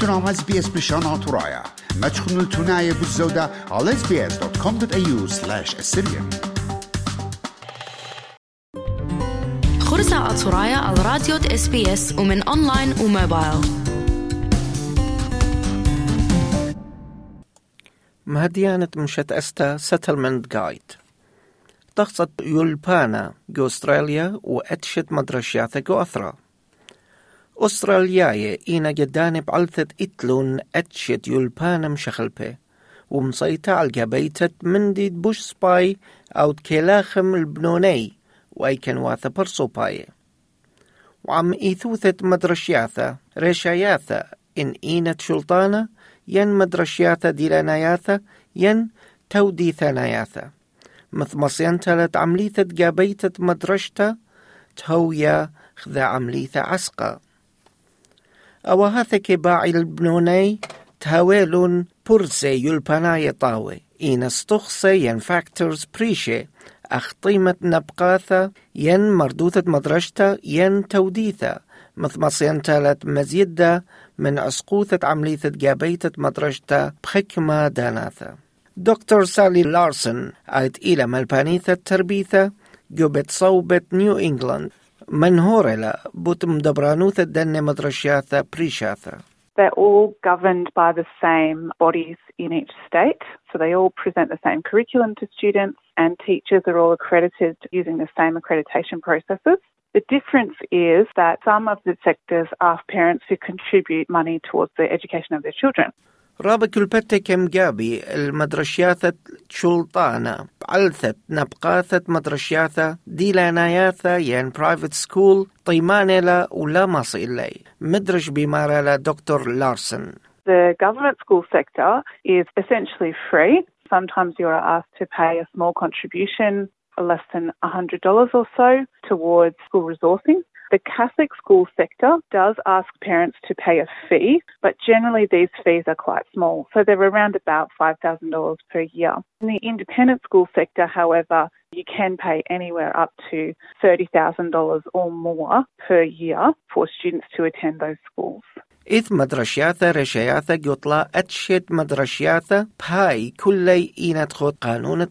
تنام إس بي إس بشان ترايا ما تخنوا التناية بالزودة على sbs.com.au slash assyrian خرسة أطرايا على راديو إس بي إس ومن أونلاين وموبايل. مهديانة مشت أستا سيتلمنت جايد تخصت يولبانا جو أستراليا وأتشت مدرشياتا جو أثرا أسترالياية إينا جدان بعلثة إتلون أتشت يلبانا مشخلبه ومسيطة على جبيتة منديد بوش سباي أو كلاخم البنوني وأيكن واثا برصو باي وعم إيثوثة مدرشياثة رشاياثة إن إينة شلطانة ين مدرشياثة ديلانياثة ين تودي ثناياثة مثمصين تلت عمليثة جابيتة مدرشتا تهويا خذا عمليثة عسقة. أو هاثا كباعي البنوني تهويلون برسي يلبناي طاوي. إين استخصي ين فاكتورز بريشي. أخطيمة نبقاثا ين مردوثة مدرشتا. ين توديثا مث مصينتلت مزيدة. من عسقوثة عمليثة جابيتة مدرجتا بحكمة داناثة. دكتور سالي لارسون عيد إلى ملبانيثة تربيثة. جوبت صوبة نيو إنجلاند. butum dobranuta denne prishata. They're all governed by the same bodies in each state, so they all present the same curriculum to students, and teachers are all accredited using the same accreditation processes. The difference is that some of the sectors ask parents to contribute money towards the education of their children. رابع كلبتة كم جابي المدرشياثة شلطانة بعلثت نبقاثة مدرشياثة ديلاناياثة ين برايفت سكول طيمانة ولا مصي إلي مدرش بمارا دكتور لارسن The government school sector is essentially free. Sometimes you are asked to pay a small contribution less than $100 or so towards school resourcing. The Catholic school sector does ask parents to pay a fee, but generally these fees are quite small. So they're around about $5,000 per year. In the independent school sector, however, you can pay anywhere up to $30,000 or more per year for students to attend those schools. إذ مدرشياثة رشياثة قطلا أتشد مدرشياثة بهاي كلي إينا خود قانون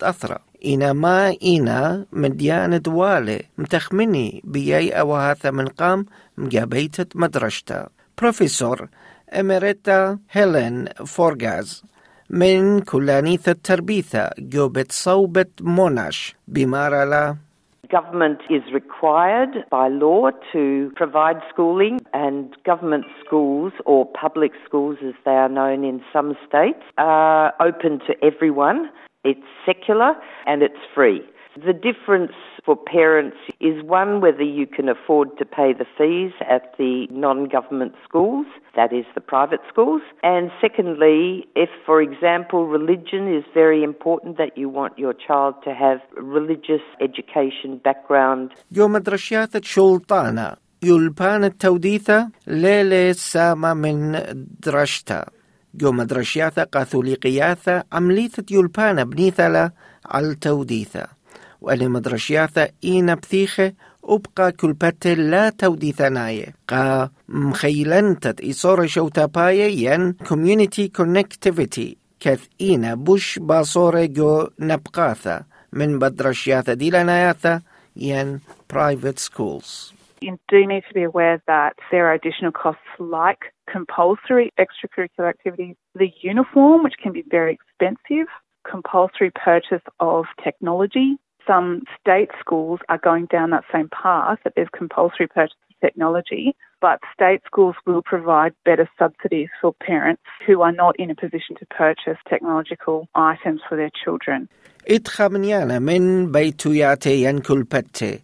أثرى إنا مديانة والي متخمني بيي أوهاثة من قام مجابيتة مدرشتا بروفيسور إميريتا هيلين فورغاز من كلانيثة تربيثة جوبت صوبة موناش بمارلا Government is required by law to provide schooling, and government schools, or public schools as they are known in some states, are open to everyone. It's secular and it's free. The difference for parents is one, whether you can afford to pay the fees at the non government schools, that is the private schools. And secondly, if, for example, religion is very important, that you want your child to have religious education background. جو مدرشياثة شلطانة يلبان التوديثة ليلة سامة من درشتا جو مدرشياثا قاثوليقياثا عمليثة يلبانا بنيثلا على توديثا وأن مدرشياثا إينا بثيخة أبقى كلبت لا توديثناي. قا مخيلنتت إصورة شوتا باية ين كوميونيتي كونكتيفيتي كث إينا بوش باصورة جو نبقاثا من بدرشياثا ديلاناياثا ين private schools. You do need to be aware that there are additional costs like compulsory extracurricular activities, the uniform, which can be very expensive, compulsory purchase of technology. Some state schools are going down that same path that there's compulsory purchase of technology, but state schools will provide better subsidies for parents who are not in a position to purchase technological items for their children. إتخمنيانا من بيتوياتي ينكل بتي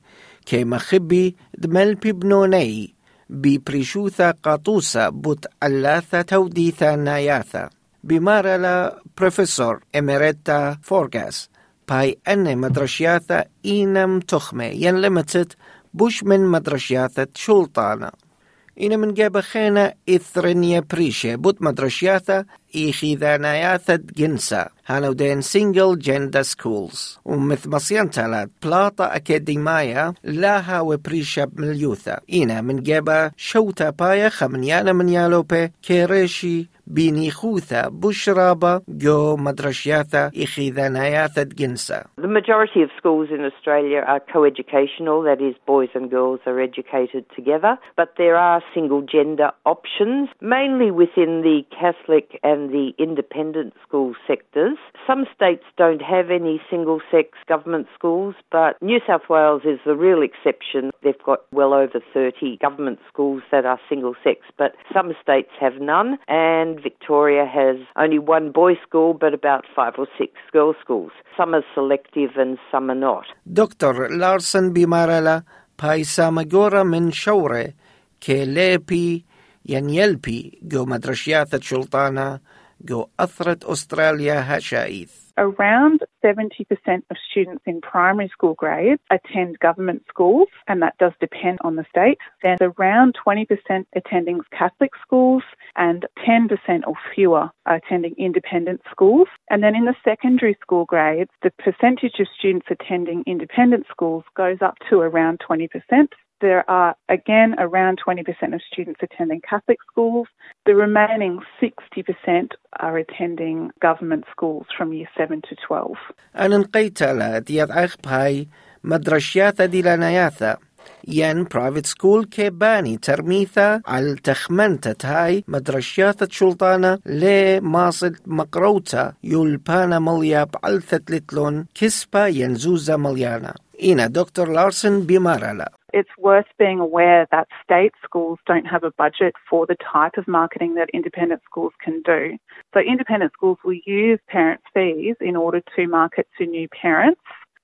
كي مخبي دمل ببنوني ببريشوثا قاطوسا بوت ألاثا توديثا ناياثا. بمارلا بروفيسور إميريتا فورغاس باي أن مدرشياثا إينم تخمي ين لمتت بوش من مدرشياثة شلطانة إن من جاب خانة إثرنيا بريشة بوت مدرشياثا إيخي ذانياثا جنسا. هانو دين سينجل جندا سكولز ومث مصيان تالات بلاطة أكاديمايا لاها وبريشة مليوثا إن من جاب شوتا بايا خمنيانا من يالوبي كيريشي بيني خوثا بشرابا جو مدرشياثا إخيذاناياثا جنسا The majority of schools in Australia are co-educational, that is boys and girls are educated together, but there are single gender options, mainly within the Catholic and the independent school sectors. Some states don't have any single sex government schools, but New South Wales is the real exception. They've got well over 30 government schools that are single sex, but some states have none, and Victoria has only one boys' school but about five or six girls' schools. Some are selective and some are not. دكتور لارسن بمارلا باي سامجورا من شورة كيليبي ينيلبي جو مدرشياثة شلطانة جو أثرت أستراليا هشايث Around 70% of students in primary school grades attend government schools, and that does depend on the state. Then around 20% attending Catholic schools, and 10% or fewer are attending independent schools. And then in the secondary school grades, the percentage of students attending independent schools goes up to around 20%. There are again around 20% of students attending Catholic schools. The remaining 60% are attending government schools from year 7 to 12. أنا نقيت على دياد أخ بهاي مدرشياثة ديلانياثا ين برايفت سكول كيباني ترميثا على تخمنتت هاي مدرشياثة شلطانة لي ماصل مقروتا يولبانا مليا بعلثة لتلون. كسبا ينزوزا مليانا إنا دكتور لارسن بمارلا It's worth being aware that state schools don't have a budget for the type of marketing that independent schools can do. So independent schools will use parent fees in order to market to new parents,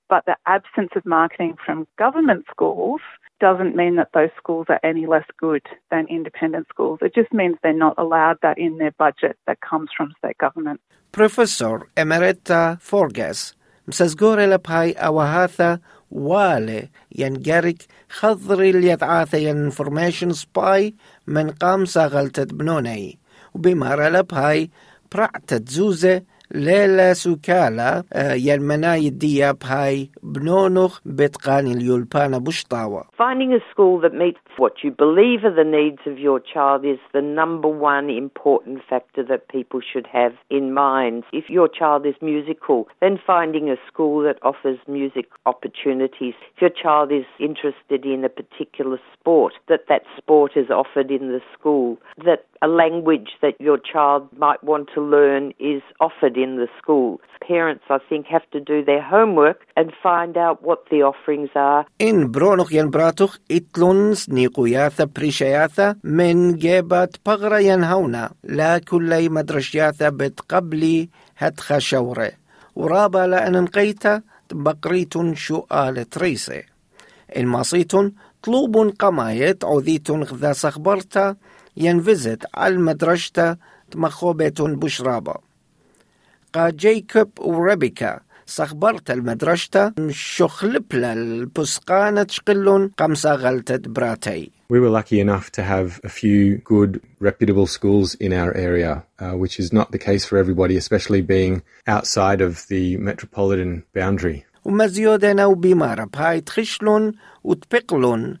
but the absence of marketing from government schools doesn't mean that those schools are any less good than independent schools. It just means they're not allowed that in their budget that comes from state government. Professor Emerita Forgasz Mrs lapai awahatha والي ينجرك خضري اليدعاثة انفورميشن سباي من قام ساغلتت بنوني. وبمارا لبهاي برعتت زوزة ليلة سوكالا آه، يلمناي الديا بهاي بنونخ بتقاني اليولبانا بشطاوة Finding a school that meets what you believe are the needs of your child is the number one important factor that people should have in mind. If your child is musical, then finding a school that offers music opportunities. If your child is interested in a particular sport, that that sport is offered in the school. That a language that your child might want to learn is offered in the school. Parents, I think, have to do their homework and find out what the offerings are. In نيقوياثا بريشياثا من جيبات بغرا ينهونا لا كلي مدرشياثا بتقبلي هتخا شورة ورابا لأن نقيتا بقريتون شؤال تريسي الماصيتون طلوب قمايت عوذيتون غذا سخبرتا ينفزت على المدرشتا تمخوبتون بشرابا قا جيكوب وريبيكا سخبرت المدرشتا شخلبلا البسقانة تشقلون قمسا غلتت براتي We were lucky enough to have a few good, reputable schools in our area, uh, which is not the case for everybody, especially being outside of the metropolitan boundary. ومزيودنا وبمارة بهاي تخشلون وتبقلون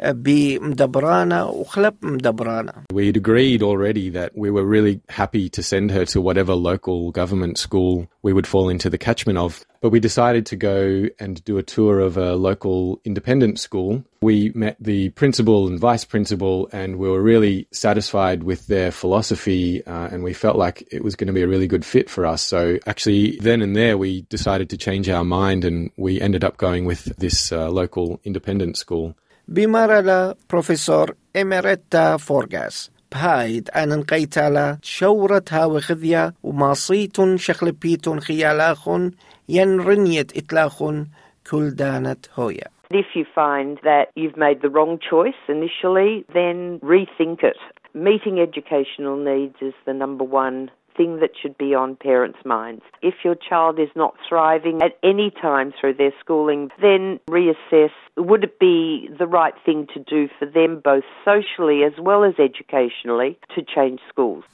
بمدبرانا وخلب مدبرانا We'd agreed already that we were really happy to send her to whatever local government school we would fall into the catchment of. But we decided to go and do a tour of a local independent school. We met the principal and vice principal, and we were really satisfied with their philosophy, uh, and we felt like it was going to be a really good fit for us. So, actually, then and there, we decided to change our mind, and we ended up going with this uh, local independent school. بمارلا بروفيسور إميريتا فورغاس بهايد أنا نقيتالا شورتها وخذيا وماصيتون شخلبيتون خيالاخون ينرنيت إتلاخون كل دانت هويا If you find that you've made the wrong choice initially, then rethink it. Meeting educational needs is the number one thing that should be on parents' minds. If your child is not thriving at any time through their schooling, then reassess would it be the right thing to do for them both socially as well as educationally to change schools.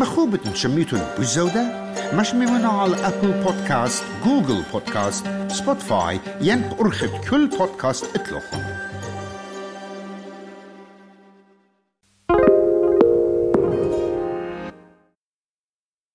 مخوبة شميتون بالزودة مش ميمنا على أبل بودكاست جوجل بودكاست سبوتفاي ينب أرخد كل بودكاست اتلوخن